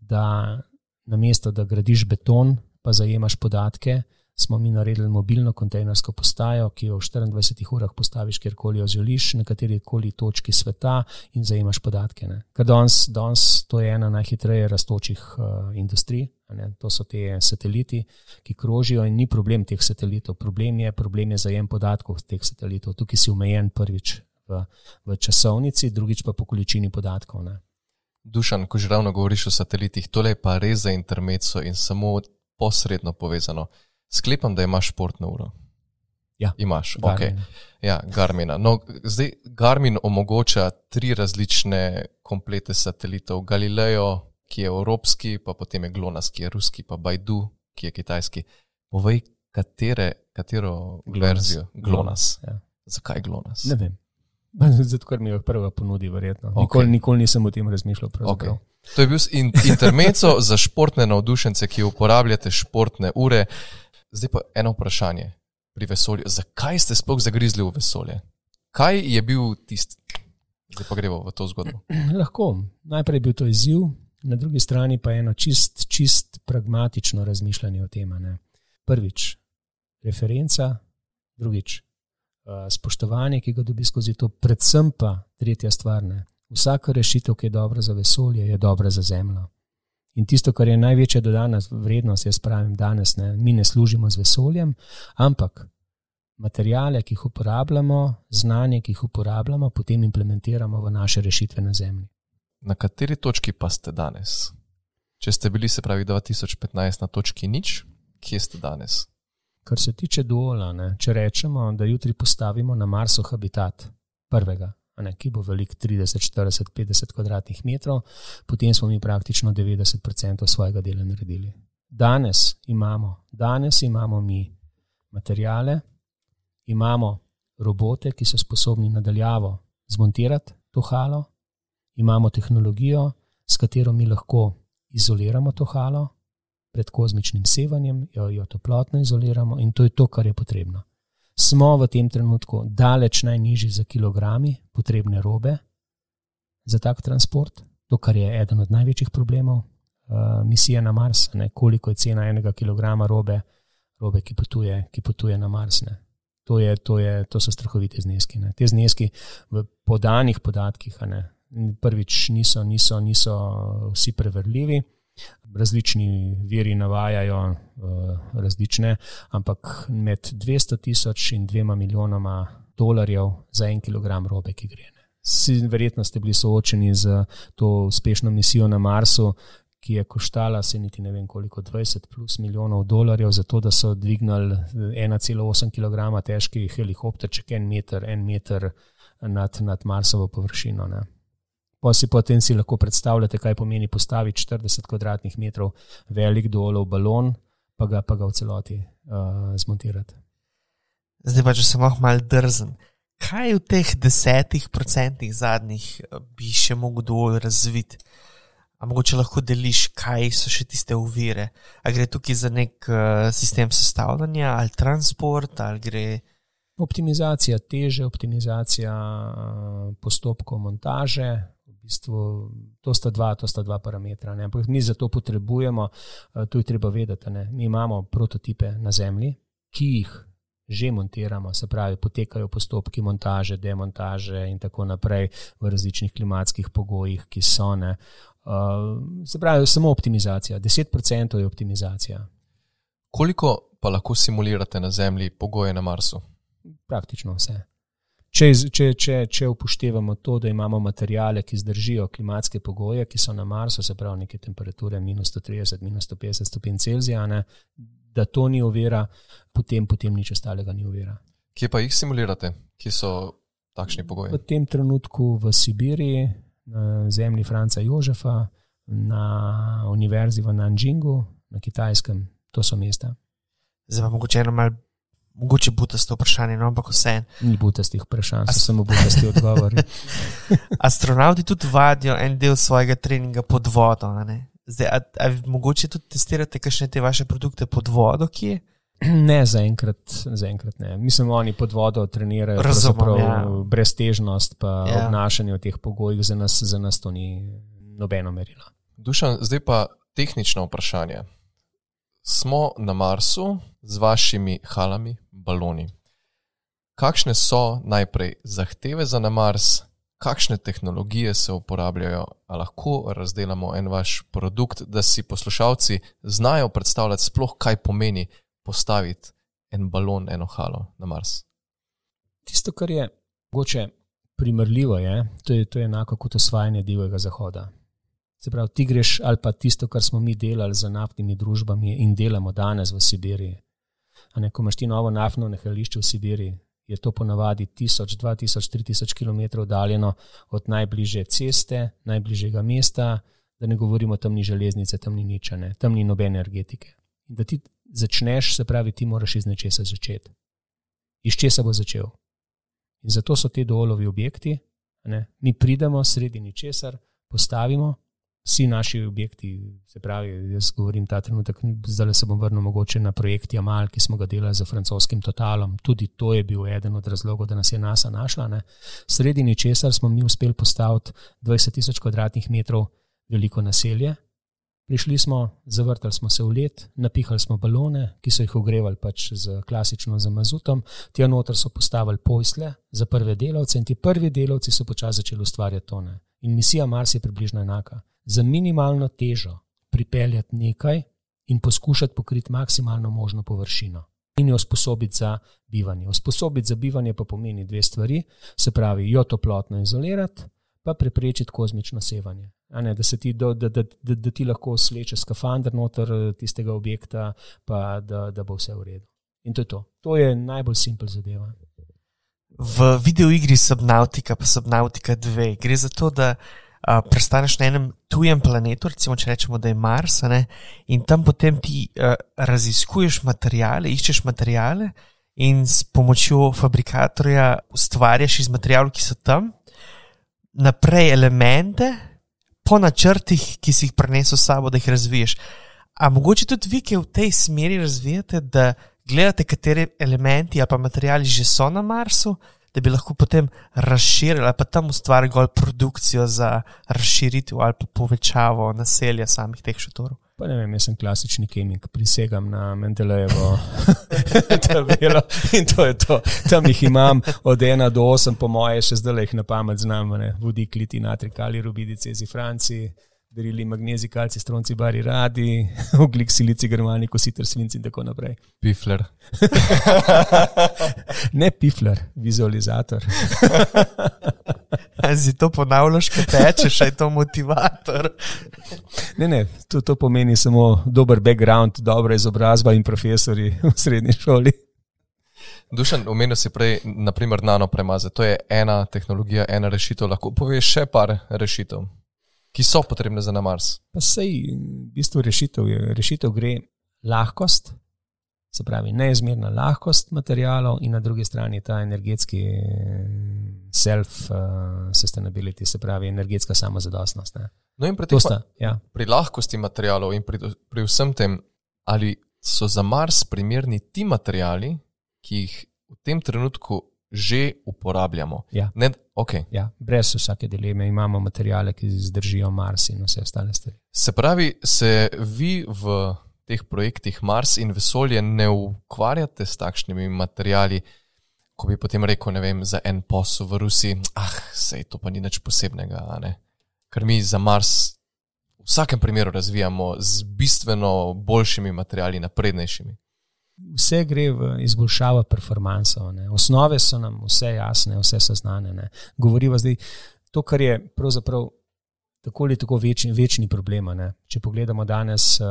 da namesto da gradiš beton, pa zajemaš podatke, smo mi naredili mobilno kontejnersko postajo, ki jo v 24 urah postaviš kjerkoli jo želiš, na kateri koli točki sveta in zajemaš podatke. Ne. Ker danes, danes to je ena najhitreje rastočih uh, industrij. Ne, to so te sateliti, ki krožijo, in ni problem teh satelitov. Problem je, problem je zajem podatkov teh satelitov. Tukaj si omejen prvič v, v časovnici, drugič pa po količini podatkov. Ne. Dušan, ko že ravno govoriš o satelitih, tole je pa res za intermezzo in samo posredno povezano. Sklepam, da imaš športno uro. Ja, imaš, Garmin. ok. Ja, Garmina. No, zdaj Garmin omogoča tri različne komplete satelitov. Galileo, ki je evropski, pa potem je GLONASS, ki je ruski, pa Baidu, ki je kitajski. Povej, katere, katero GLONASS. verzijo GLONASS. Ja. Zakaj GLONASS? Ne vem. Zato, ker mi jo prva ponudi, verjetno. Ok. Nikoli, nikoli nisem o tem razmišljal. pravzaprav. Okay. To je bil in, intermezzo za športne navdušence, ki uporabljate športne ure. Zdaj pa eno vprašanje pri vesolju. Zakaj ste sploh zagrizli v vesolje? Kaj je bil tisti? Zdaj pa gremo v to zgodbo. Lahko. Najprej je bil to izziv, na drugi strani pa eno čist, čist pragmatično razmišljanje o tem. ne. Prvič, referenca, drugič, eh, spoštovanje, ki ga dobi skozi to, predvsem pa tretja stvar. Ne. Vsaka rešitev, ki je dobra za vesolje, je dobra za Zemljo. In tisto, kar je največja dodana vrednost, jaz pravim danes, ne, mi ne služimo z vesoljem, ampak materijale, ki jih uporabljamo, znanje, ki jih uporabljamo, potem implementiramo v naše rešitve na Zemlji. Na kateri točki pa ste danes? Če ste bili, se pravi, 2015 na točki nič, kje ste danes? Kar se tiče duola, ne, če rečemo, da jutri postavimo na Marsu habitat prvega, ne, ki bo velik 30, 40, 50 kvadratnih metrov, potem smo mi praktično 90% svojega dela naredili. Danes imamo, danes imamo mi materijale, imamo robote, ki so sposobni nadaljavo zmontirati to halo, imamo tehnologijo, s katero mi lahko izoliramo to halo pred kozmičnim sevanjem, jo, jo toplotno izoliramo in to je to, kar je potrebno. Smo v tem trenutku daleč najnižji za kilogrami potrebne robe za tak transport, to, kar je eden od največjih problemov uh, misije na Mars, ne, koliko je cena enega kilograma robe, robe ki, potuje, ki potuje na Mars. Ne. To, je, to, je, to so strahovite zneski. Ne. Te zneski v podanih podatkih, ne, prvič niso, niso, niso vsi preverljivi. Različni viri navajajo uh, različne, ampak med 200 tisoč in dvema milijonoma dolarjev za en kilogram robe, ki gre. Ne. Si, verjetno ste bili soočeni z to uspešno misijo na Marsu, ki je koštala se niti ne vem koliko, 20 plus milijonov dolarjev, zato da so dvignili 1,8 kg težki helikopterček en meter, en meter nad, nad Marsovo površino. Ne. Pa si potem si lahko predstavljate, kaj pomeni postaviti 40 kvadratnih metrov velik dolov balon, pa ga, pa ga v celoti uh, zmontirati. Zdaj pa, če sem lahko mal drzen. Kaj v teh desetih procentih zadnjih eh, bi še mogel dovolj razviti? A mogoče lahko deliš, kaj so še tiste uvire? A gre tukaj za nek uh, sistem sestavljanja ali transport, ali gre. Optimizacija teže, optimizacija uh, postopkov montaže. Bistvu, to, sta dva, to sta dva parametra. Ne? Ampak mi za to potrebujemo, uh, to je treba vedeti. Ne? Mi imamo prototipe na Zemlji, ki jih že montiramo, se pravi, potekajo postopki montaže, demontaže in tako naprej v različnih klimatskih pogojih, ki so. Ne? Uh, se pravi, samo optimizacija, 10% je optimizacija. Koliko pa lahko simulirate na Zemlji pogoje na Marsu? Praktično vse. Če, če, če, če upoštevamo to, da imamo materijale, ki zdržijo klimatske pogoje, ki so na Marsu, se pravi neke temperature minus 130, minus 150 stopinj Celzija, ne, da to ni ovira, potem, potem nič ostalega ni ovira. Kje pa jih simulirate, kje so takšni pogoji? V tem trenutku v Sibiriji, na zemlji Franca Jožefa, na univerzi v Nanjingu, na kitajskem, to so mesta. Zdaj pa mogoče eno malo, mogoče butasto vprašanje, no, ampak vse. Ni butastih vprašanj, so samo butasti odgovori. Astronauti tudi vadijo en del svojega treninga pod vodo. Zdaj, a, a mogoče tudi testirate kakšne te vaše produkte pod vodo, kje? Ne, zaenkrat, zaenkrat ne. Mislim, oni pod vodo trenirajo Razumem, ja. breztežnost, pa Ja. ja. obnašanje v teh pogojih, za nas, za nas to ni nobeno merilo. Dušan, zdaj pa tehnično vprašanje. Smo na Marsu z vašimi halami, baloni. Kakšne so najprej zahteve za na Mars, kakšne tehnologije se uporabljajo, a lahko razdelamo en vaš produkt, da si poslušalci znajo predstavljati sploh, kaj pomeni postaviti en balon, eno halo na Mars. Tisto, kar je mogoče primerljivo, je, to, je, to je enako kot osvajanje divjega zahoda. Se pravi, ti greš ali pa tisto, kar smo mi delali z naftnimi družbami in delamo danes v Sibiriji. A ne, ko imaš ti novo naftno nahajališče v Sibiriji, je to ponavadi 1000, 2000, 3000 km oddaljeno od najbližje ceste, najbližjega mesta, da ne govorimo tam ni železnice, tam ni nič, ne, tam ni nobene energetike. In da ti začneš, se pravi, ti moraš iz nečesa začeti. Iz česa bo začel? In zato so te dolovi objekti. Ne? Mi pridemo sredi ničesar, postavimo, vsi naši objekti, se pravi, jaz govorim ta trenutek, zdaj se bom vrnil mogoče na projekt Jamal, ki smo ga delali z francoskim Totalom. Tudi to je bil eden od razlogov, da nas je NASA našla. Ne? Sredi ničesar smo mi uspeli postaviti 20 tisoč kvadratnih metrov veliko naselje. Prišli smo, zavrtali smo se v let, napihali smo balone, ki so jih ogrevali pač z klasično z mazutom, tja noter so postavili pojsle za prve delavce in ti prvi delavci so počasi začeli ustvarjati tone. In misija Mars je približno enaka. Za minimalno težo pripeljati nekaj in poskušati pokriti maksimalno možno površino. In jo usposobiti za bivanje. Usposobiti za bivanje pa pomeni dve stvari, se pravi, jo toplotno izolirati, pa preprečiti kozmično sevanje. Ne, da, se ti, do, da, da, da, da ti lahko sleče skafander noter eh, tistega objekta, pa da, da bo vse v redu. In to je to. To je najbolj simpel zadeva. V videoigri Subnautica, pa Subnautica 2, gre za to, da a, prestaneš na enem tujem planetu, recimo, če rečemo, da je Mars, ne, in tam potem ti a, raziskuješ materijale, iščeš materijale in s pomočjo fabrikatorja ustvarjaš iz materijalov, ki so tam, naprej elemente, po načrtih, ki si jih prenesel s sabo, da jih razviješ. A mogoče tudi vi, ki v tej smeri razvijate, da gledate, kateri elementi ali pa materijali že so na Marsu, da bi lahko potem razširili ali pa tam ustvarili gol produkcijo za razširitev ali pa povečavo naselja samih teh šotorov. Pa ne vem, jaz sem klasični kemik, prisegam na Mendelejevo tabelo in to je to. Tam jih imam od 1 do 8, po moje, še zdaj jih na pamet znam, ne? vodik, liti, natri, kali, rubidi, cezi, franci, berili, magnezi, kalci, stronci, bari, radi, oglik, silici, germani, kositer, svinci in tako naprej. Pifler. Ne pifler, vizualizator. Si to ponavljaš, kaj tečeš, aj to motivator. Ne, ne, to, to pomeni samo dober background, dobra izobrazba in profesori v srednji šoli. Dušan, omenil si prej, naprimer, nanopremaze. To je ena tehnologija, ena rešitev. Lahko poveš še par rešitev, ki so potrebne za na Mars. Pa sej, v bistvu rešitev, je, rešitev gre lahkost, se pravi neizmerna lahkost materijalov in na drugi strani ta energetski self-sustainability, se pravi energetska samozadostnost. Ne. No in pri, teh, sta, ja. pri lahkosti materijalov in pri, pri vsem tem, ali so za Mars primerni ti materijali, ki jih v tem trenutku že uporabljamo. Ja. Ne, okay. Ja, brez vsake dileme imamo materijale, ki zdržijo Mars in vse ostale stvari. Se pravi, se vi v teh projektih Mars in vesolje ne ukvarjate s takšnimi materijali, ko bi potem rekel, ne vem, za en posel v Rusiji, ah, sej to pa ni nič posebnega. Ker mi za Mars v vsakem primeru razvijamo z bistveno boljšimi materijali, naprednejšimi. Vse gre v izboljšavo performansa. Osnove so nam vse jasne, vse so znane. Govoriva zdaj to, kar je pravzaprav tako ali tako večni, večni problem. Ne? Če pogledamo danes uh,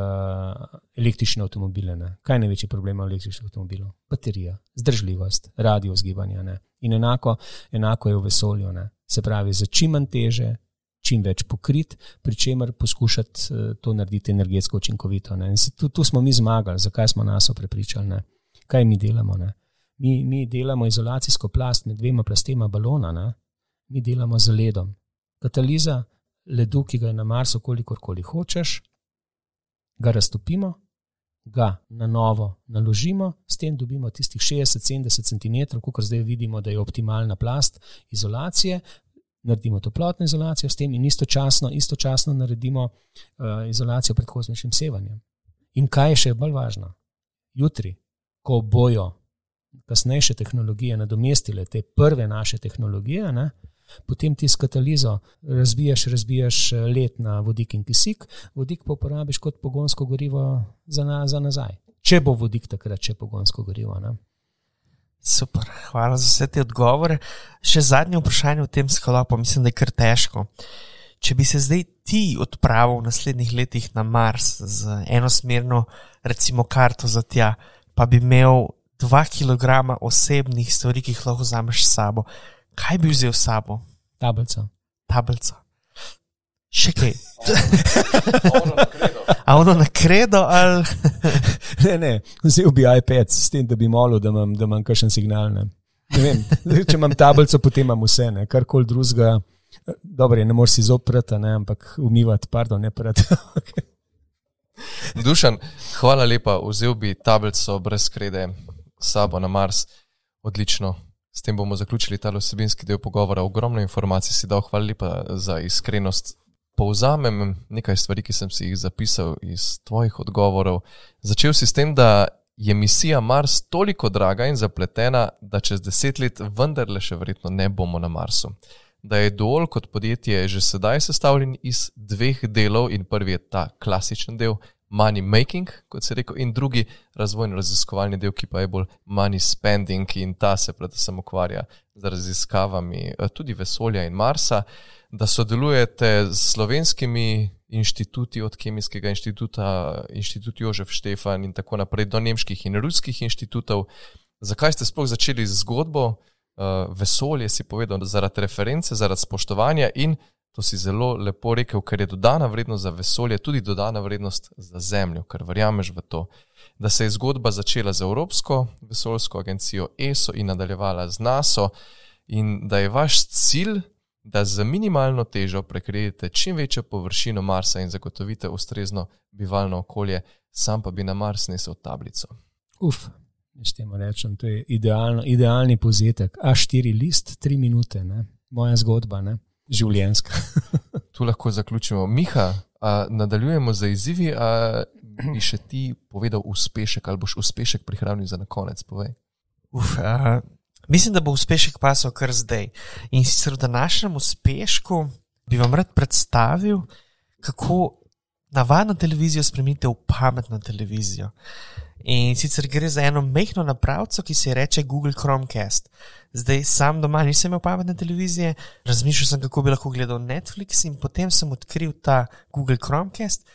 električne avtomobile, ne? kaj je največji problem električnih avtomobilov? Baterija, zdržljivost, radio zgibanja. Ne? In enako, enako je v vesolju. Ne? Se pravi, za čim manj teže, čim več pokrit, pri čemer poskušati uh, to narediti energetsko učinkovito. Tu, tu smo mi zmagali, zakaj smo nas prepričali, ne? kaj mi delamo. Mi, mi delamo izolacijsko plast med dvema plastema balona, ne? mi delamo z ledom. Kataliza ledu, ki ga je na Marsu, kolikor koli hočeš, ga raztopimo, ga na novo naložimo, s tem dobimo tistih 60-70 cm, kot zdaj vidimo, da je optimalna plast izolacije. Naredimo toplotno izolacijo s tem, in istočasno, istočasno naredimo uh, izolacijo pred kozmičnim sevanjem. In kaj je še bolj važno? Jutri, ko bojo kasnejše tehnologije nadomestile te prve naše tehnologije, ne, potem ti s katalizo razbijaš, razbijaš eh, let na vodik in kisik, vodik pa uporabiš kot pogonsko gorivo za, na, za nazaj. Če bo vodik takrat, če pogonsko gorivo. Ne? Super, hvala za vse te odgovore. Še zadnje vprašanje v tem sklopu, mislim, da je kar težko. Če bi se zdaj ti odpravil v naslednjih letih na Mars z enosmerno, recimo, karto za tja, pa bi imel dva kilograma osebnih stvari, ki jih lahko vzameš s sabo, kaj bi vzel s sabo? Tablico. Tablico. Še kaj. A ono na kredo ali. ne, ne, vzel bi iPad s tem, da bi molil, da imam, da imam kakšen signal. Ne. Ne vem, če imam tablico, potem imam vse, karkoli drugega. Dobro, ne moreš si zoprati, ampak umivati, pardon, ne prati. Dušan, hvala lepa, vzel bi tablico brez krede s sabo na Mars. Odlično, S tem bomo zaključili ta osebinski del pogovora. Ogromno informacij si dal, hvala lepa za iskrenost. Povzamem nekaj stvari, ki sem si jih zapisal iz tvojih odgovorov. Začel si s tem, da je misija Mars toliko draga in zapletena, da čez deset let vendarle še verjetno ne bomo na Marsu. Da je Dol kot podjetje že sedaj sestavljen iz dveh delov in prvi je ta klasičen del, money making, kot se reče, in drugi razvojno-raziskovalni del, ki pa je bolj money spending in ta se predvsem ukvarja z raziskavami eh, tudi vesolja in Marsa, da sodelujete z slovenskimi inštituti, od Kemijskega inštituta, inštitut Jožef Štefan in tako naprej, do nemških in ruskih inštitutov. Zakaj ste sploh začeli z zgodbo? Uh, vesolje si povedal, zaradi reference, zaradi spoštovanja in To si zelo lepo rekel, ker je dodana vrednost za vesolje, tudi dodana vrednost za Zemljo, ker verjameš v to. Da se je zgodba začela z Evropsko vesoljsko agencijo ESO in nadaljevala z NASO, in da je vaš cilj, da z minimalno težo prekrijete čim večjo površino Marsa in zagotovite ustrezno bivalno okolje, sam pa bi na Mars nesel tablico. Uf, neštemo rečem, to je idealno, idealni povzetek. A4 list, tri minute, ne? moja zgodba. Ne? življenjska. tu lahko zaključimo. Miha, nadaljujemo z izzivi. Bi še ti povedal uspešek ali boš uspešek prihranil za na konec? Uf, a, mislim, da bo uspešek pasal kar zdaj. In sicer v današnjem uspešku bi vam rad predstavil, kako navadno televizijo spremenite v pametno televizijo. In sicer gre za eno mehko napravco, ki se imenuje Google Chromecast. Zdaj sam doma nisem imel pametne televizije, razmišljal sem, kako bi lahko gledal Netflix, in potem sem odkril ta Google Chromecast.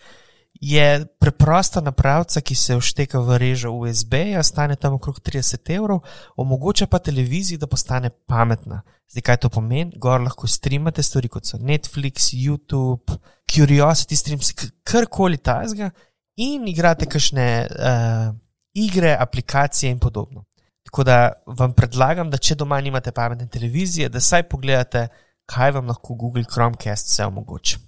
Je preprosta napravca, ki se všteka v režo USB, stane tam okrog 30 evrov, omogoča pa televiziji, da postane pametna. Zdaj, kaj to pomeni? Gor lahko streamate stvari kot so Netflix, YouTube, Curiosity Streams, karkoli tajzga in igrate kakšne uh, igre, aplikacije in podobno. Tako da vam predlagam, da če doma nimate pametne televizije, da saj pogledate, kaj vam lahko Google Chromecast vse omogoča.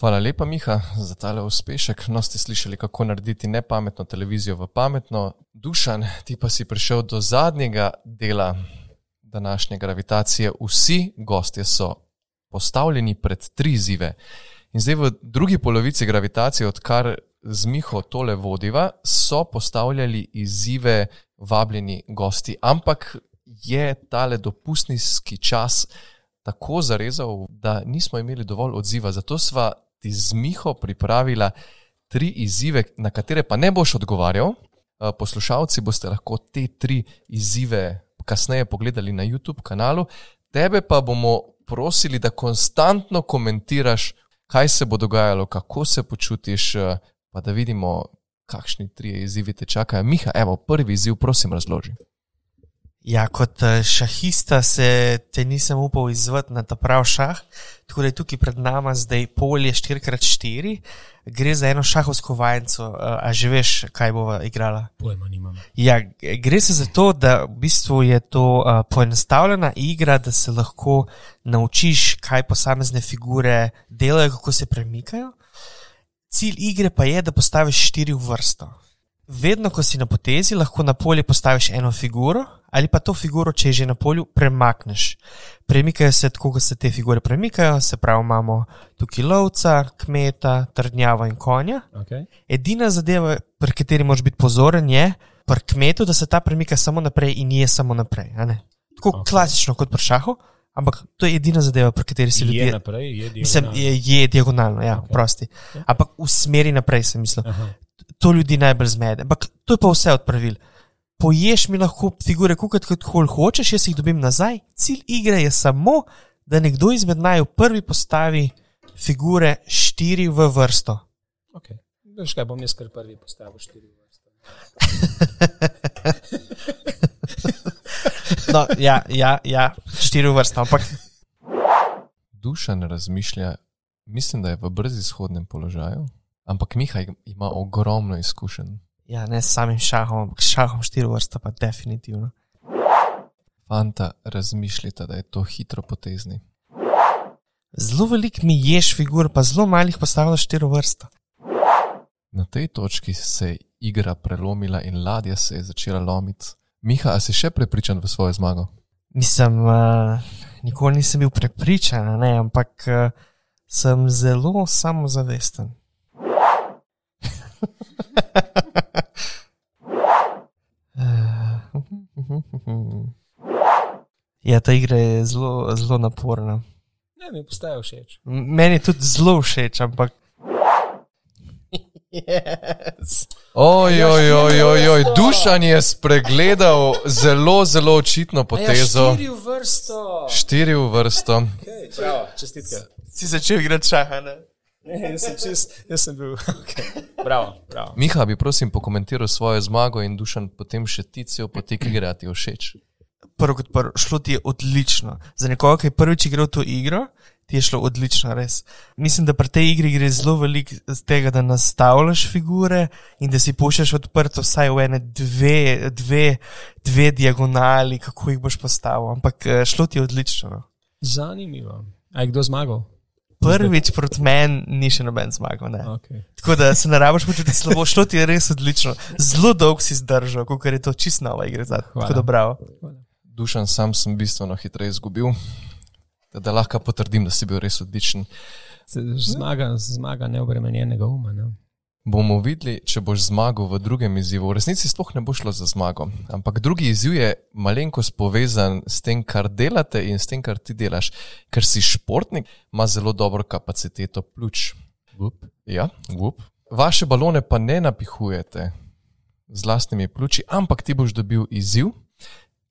Hvala lepa, Miha, za tale uspešek. No, ste slišali, kako narediti nepametno televizijo v pametno. Dušan, ti pa si prišel do zadnjega dela današnje gravitacije. Vsi gostje so postavljeni pred tri zive. In zdaj v drugi polovici gravitacije, odkar z Miho tole vodiva, so postavljali izzive vabljeni gosti. Ampak je tale dopustniški čas tako zarezal, da nismo imeli dovolj odziva. Zato sva ti z Miho pripravila tri izzive, na katere pa ne boš odgovarjal. Uh, poslušalci boste lahko te tri izzive kasneje pogledali na YouTube kanalu. Tebe pa bomo prosili, da konstantno komentiraš, kaj se bo dogajalo, kako se počutiš, uh, pa da vidimo, kakšni tri izzivi te čakajo. Miha, evo, prvi izziv, prosim, razloži. Ja, kot eh, šahista se te nisem upal izvati na ta prav šah, tako da je tukaj pred nami zdaj polje 4x4, gre za eno šahovsko vajenco. Eh, a že veš, kaj bo igrala? Pojma nimam. Ja, gre se za to, da v bistvu je to uh, poenostavljena igra, da se lahko naučiš, kaj posamezne figure delajo, kako se premikajo. Cilj igre pa je, da postaviš štiri v vrsto. Vedno, ko si na potezi, lahko na polje postaviš eno figuro, ali pa to figuro, če je že na polju, premakneš. Premikajo se tako, kot se te figure premikajo, se pravi, imamo tukaj lovca, kmeta, trdnjava in konja. Okay. Edina zadeva, pri kateri moraš biti pozoren, je pri kmetu, da se ta premika samo naprej in je samo naprej. Tako Ok. okay. klasično kot pri šahu, ampak to je edina zadeva, pri kateri se Je ljudje. naprej, je Mislim, je, je diagonalno, ja, Ok. okay. prosti. Ja. Ampak v smeri naprej sem mislil. Aha. To ljudi najbolj zmede. Ampak to je pa vse od pravil. Poješ mi lahko figure, kot kot hol hočeš, jaz jih dobim nazaj. Cilj igre je samo, da nekdo izmed naju prvi postavi figure štiri v vrsto. Okay. Veš kaj, bom jaz kar prvi postavil štiri vrste. No, ja, ja, ja štiri v vrsto, ampak Dušan razmišlja, mislim, da je v brezizhodnem položaju, ampak Miha ima ogromno izkušenj. ja, ne s samim šahom, ampak s šahom štiri vrste pa definitivno. Fanta razmišljata, da je to hitro potezni. Zelo velik mi ješ figur, pa zelo malih postavlja štiri vrste. Na tej točki se je igra prelomila in ladja se je začela lomiti. Miha, a si še prepričan v svojo zmago? Mislim, uh, nikoli nisem bil prepričan, ne, ampak uh, sem zelo samozavesten. ja, ta igra je zelo, zelo naporna. Ne, mi postaje všeč. Meni je tudi zelo všeč, ampak. Yes. Oj, oj, oj, oj, oj, Dušan je spregledal zelo, zelo očitno potezo. Ja, štiri v vrsto. Štiri v vrsto. Okay, bravo, čestitke. Si začel igrati šaha, ne? Ne, jaz sem, čist, jaz sem bil. Okay. Bravo, bravo. Miha bi prosim pokomentiral svojo zmago in Dušan potem še ti cel potek igre ti všeč. Prvo kot prvo, šlo ti je odlično. Za nekoga, ki je prvič igral to igro, ti je šlo odlično, res. Mislim, da pri tej igri gre zelo veliko z tega, da nastavljaš figure in da si puščaš odprto vsaj v ene dve, dve, dve diagonali, kako jih boš postavil. Ampak eh, šlo ti je odlično. No. Zanimivo. A je kdo zmagal? Prvič proti meni ni še noben zmagal. Ne. Okay. Tako da se ne rabiš počutiti slabo, šlo ti je res odlično. Zelo dolgo si zdržal, ker je to čist nova igra. Hvala. Tako da bravo. Dušan, sam sem bistveno hitreje izgubil, da, da lahko potrdim, da si bil res odličen. Zmaga, zmaga neobremenjenega uma. Ne? Bomo videli, če boš zmagal v drugem izzivu. V resnici sploh ne bo šlo za zmago, ampak drugi izziv je malenkost povezan s tem, kar delate in s tem, kar ti delaš. Ker si športnik, ima zelo dobro kapaciteto pljuč. Up. Ja, up. Vaše balone pa ne napihujete z lastnimi pljuči, ampak ti boš dobil izziv.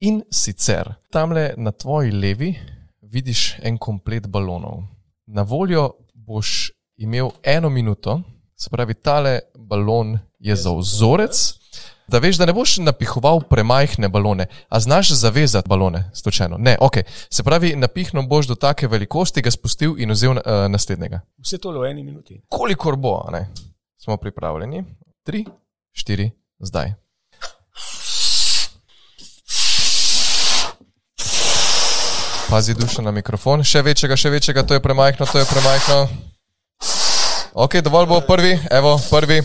In sicer tamle na tvoji levi vidiš en komplet balonov. Na voljo boš imel eno minuto, se pravi, tale balon je za vzorec, da veš, da ne boš napihoval premajhne balone. A znaš zavezati balone, stočeno? Ne, ok. Se pravi, napihnil boš do take velikosti, ga spustil in vzel uh, naslednjega Vse to v eni minuti. kolikor bo, ne? smo pripravljeni. Tri, štiri, zdaj. Pazi duša na mikrofon, še večjega, še večjega, to je premajhno, to je premajhno. Ok, dovolj bo prvi, evo, prvi.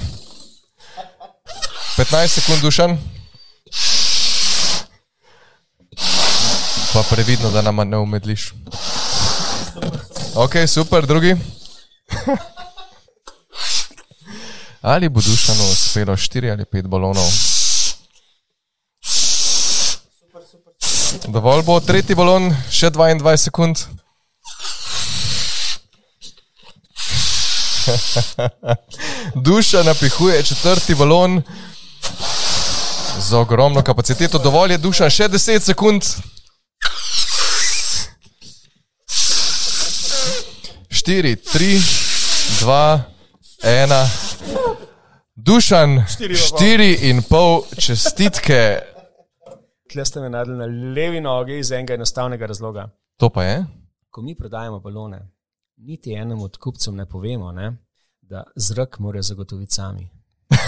15 sekund dušan. Pa previdno, da nam ne umedliš. Ok, super, drugi. Ali bo dušano uspelo 4 ali 5 balonov? Dovolj bo tretji balon, še 22 sekund. Duša napihuje četrti balon. z ogromno kapaciteto, dovolj je duša, še 10 sekund. 4, 3, 2, 1. Dušan, 4 in pol čestitke. Tle ste me naredili na levi nogi iz enega enostavnega razloga. To pa je? Ko mi prodajemo balone, niti enemu od kupcev ne povemo, ne, da zrak morajo zagotoviti sami.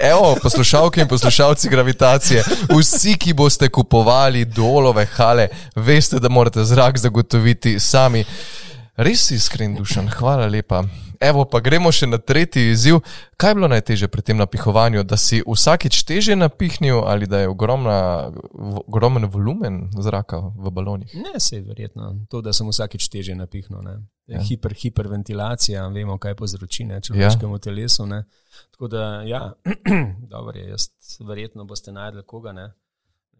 Evo, poslušalke in poslušalci gravitacije, vsi, ki boste kupovali dolove hale, veste, da morate zrak zagotoviti sami. Res iskren dušan, hvala lepa. Evo, pa gremo še na tretji izziv. Kaj je bilo najtežje pri tem napihovanju, da si vsakič teže napihnil ali da je ogromna, ogromen volumen zraka v balonih? Ne, se je verjetno to, da sem vsakič teže napihnil. Ne. Ja. Ja. Hiper, hiperventilacija, vemo, kaj povzroči ne, človeškemu ja. telesu. Ne. Tako da, ja, dobro je, jaz verjetno boste najdel koga. Ne.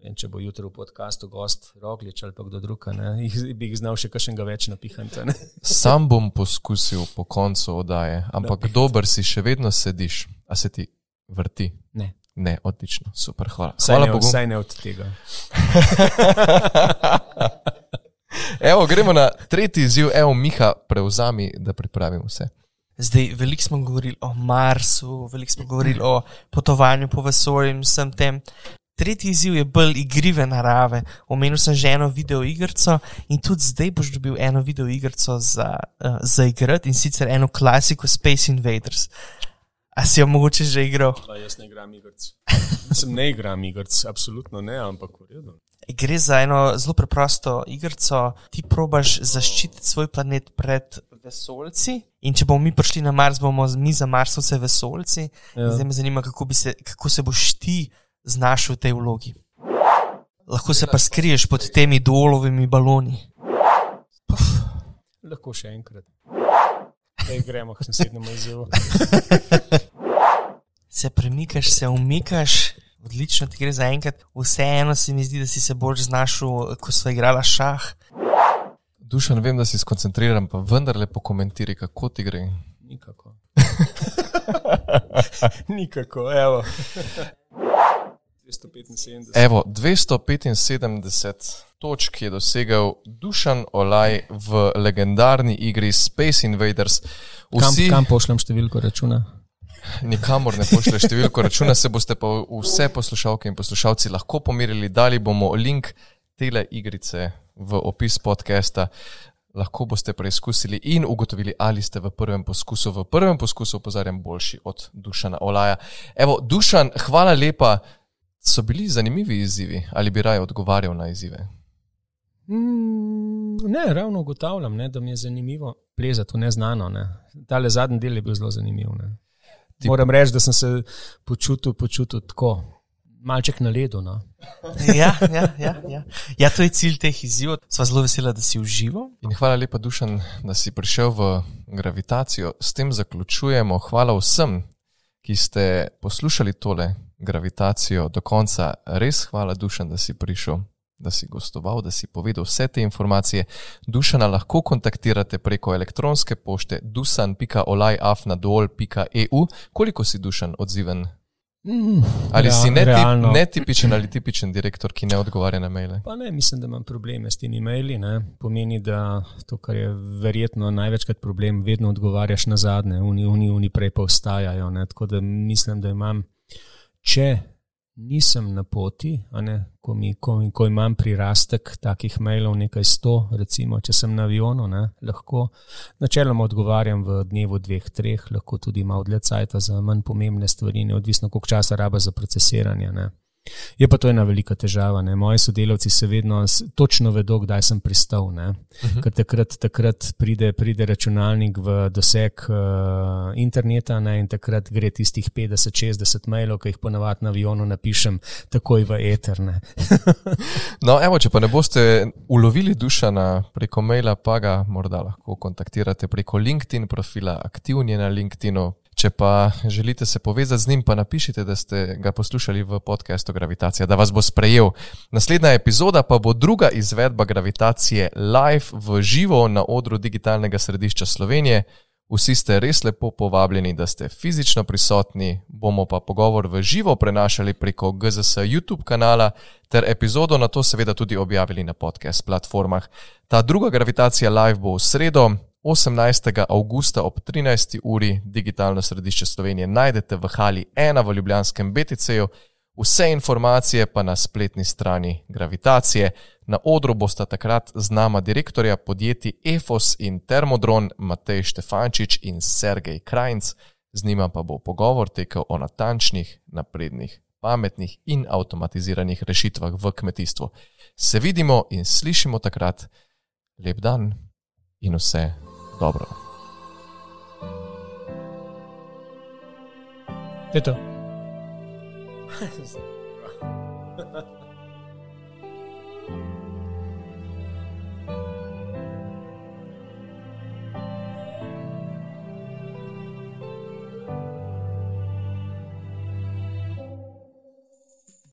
Vem, če bo jutri v podkastu gost Roglič ali pa kdo drug, ne, jih, bi jih znal še kakšnega več napihati. ne. Sam bom poskusil po koncu oddaje, ampak dober si še vedno sediš, a se ti vrti. Ne. Ne, odlično, super, hvala. Vsaj Hvala ne, Bogu. vsaj ne od tega. Evo, gremo na tretji izziv, evo, Miha, prevzami, da pripravim vse. Zdaj, veliko smo govorili o Marsu, veliko smo govorili o potovanju po vesolju in vsem tem. Tretji izziv je bolj igrive narave. Omenil sem že eno video igrico in tudi zdaj boš dobil eno video igrico za, uh, za igrati in sicer eno klasiko Space Invaders. A si jo mogoče že igral? Pa jaz ne igram igrc. Sem ne igram igrc, absolutno ne, ampak v redu. Gre za eno zelo preprosto igrico. Ti probaš zaščititi svoj planet pred vesoljci. In če bomo mi prišli na Mars, bomo mi za Marsovce vesoljci. Ja. Zdaj me zanima, kako, se, kako se boš ti znašel v tej vlogi. Lahko se pa skriješ pod temi dolovimi baloni. Lahko še enkrat. Zdaj gremo k naslednjemu izzivu. Se premikaš, se umikaš, odlično ti gre za enkrat. Vseeno se mi zdi, da si se bolj znašel, ko sva igrala šah. Dušan, vem, da si skoncentriran, pa vendarle pokomentiraj, kako ti gre. Nikako. Nikako, evo. 275. Evo, 275 točk je dosegel Dušan Olaj v legendarni igri Space Invaders. Kam, Vsi, kam pošljem številko računa? nikamor ne pošlje številko računa, se boste pa vse poslušalke in poslušalci lahko pomirili. Dali bomo link tele igrice v opis podcasta. Lahko boste preizkusili in ugotovili, ali ste v prvem poskusu, v prvem poskusu, opozarjam, boljši od Dušana Olaja. Evo, Dušan, hvala lepa. So bili zanimivi izzivi, ali bi raje odgovarjal na izzive? Mm, ne, ravno ugotavljam, ne, da mi je zanimivo plezati v neznano. Ne. Tale zadnji del je bil zelo zanimiv. Ne. Ti- Moram reči, da sem se počutil, počutil tako, malček na ledu. No. Ja, ja, ja, ja. ja, to je cilj teh izzivov. Sva zelo vesela, da si užival. In hvala lepa, Dušan, da si prišel v gravitacijo. S tem zaključujemo. Hvala vsem, ki ste poslušali tole gravitacijo do konca. Res hvala, Dušan, da si prišel, da si gostoval, da si povedal vse te informacije. Dušana lahko kontaktirate preko elektronske pošte dusan.olajafnadol.eu. Koliko si Dušan odziven? Mm, Ali rea- si realno. netipičen ali tipičen direktor, ki ne odgovarja na maile? Pa ne, mislim, da imam probleme s temi e-maili. Ne. Pomeni, da to, kar je verjetno največkrat problem, vedno odgovarjaš na zadnje, uni, uni, uni prej pa ostajajo. Ne. Tako da mislim, da imam, če nisem na poti, ne, ko, mi, ko, ko imam prirastek takih mailov, nekaj sto, recimo, če sem na avionu, ne, lahko načeloma odgovarjam v dnevu, dveh, treh, lahko tudi malo dlje cajta za manj pomembne stvari, neodvisno koliko časa raba za procesiranje. Ne. Je pa to ena velika težava. Ne? Moji sodelavci se vedno točno vedo, kdaj sem pristal. Uh -huh. Ker takrat, takrat pride, pride računalnik v doseg uh, interneta ne? in takrat gre tistih 50-60 mailov, ki jih ponavadi na avionu napišem, takoj v eter. ne. No, evo, če pa ne boste ulovili Dušana preko maila, pa ga morda lahko kontaktirate preko LinkedIn profila, aktivni na LinkedInu. Če pa želite se povezati z njim, pa napišite, da ste ga poslušali v podkastu Gravitacija, da vas bo sprejel. Naslednja epizoda pa bo druga izvedba Gravitacije live v živo na odru digitalnega središča Slovenije. Vsi ste res lepo povabljeni, da ste fizično prisotni, bomo pa pogovor v živo prenašali preko GZS YouTube kanala, ter epizodo na to seveda tudi objavili na podcast platformah. Ta druga gravitacija live bo v sredo, 18. augusta ob 13. uri, digitalno središče Slovenije najdete v Hali 1 v Ljubljanskem BTC-ju. Vse informacije pa na spletni strani Gravitacije. Na odru bosta takrat z nama direktorja podjetij EFOS in Thermodron Matej Štefančič in Sergej Krajnc, z njima pa bo pogovor tekel o natančnih, naprednih, pametnih in avtomatiziranih rešitvah v kmetijstvu. Se vidimo in slišimo takrat. Lep dan in vse dobro. Je to.